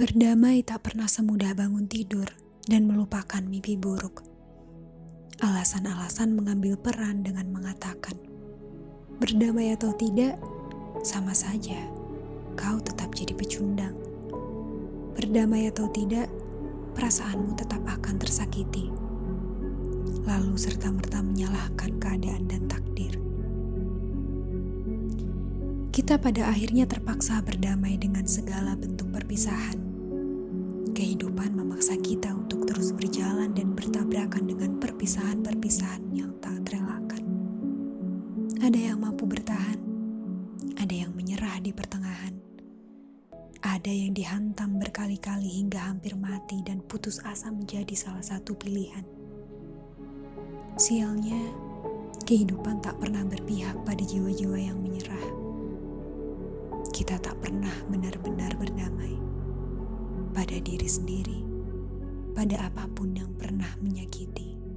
Berdamai tak pernah semudah bangun tidur dan melupakan mimpi buruk. Alasan-alasan mengambil peran dengan mengatakan, berdamai atau tidak, sama saja, kau tetap jadi pecundang. Berdamai atau tidak, perasaanmu tetap akan tersakiti. Lalu serta-merta menyalahkan keadaan dan takdir. Kita pada akhirnya terpaksa berdamai dengan segala bentuk perpisahan. Memaksa kita untuk terus berjalan dan bertabrakan dengan perpisahan-perpisahan yang tak terelakkan. Ada yang mampu bertahan, ada yang menyerah di pertengahan, ada yang dihantam berkali-kali hingga hampir mati dan putus asa menjadi salah satu pilihan. Sialnya, kehidupan tak pernah berpihak pada jiwa-jiwa yang menyerah kita tak pernah benar-benar berdamai pada diri sendiri, pada apa pun yang pernah menyakiti.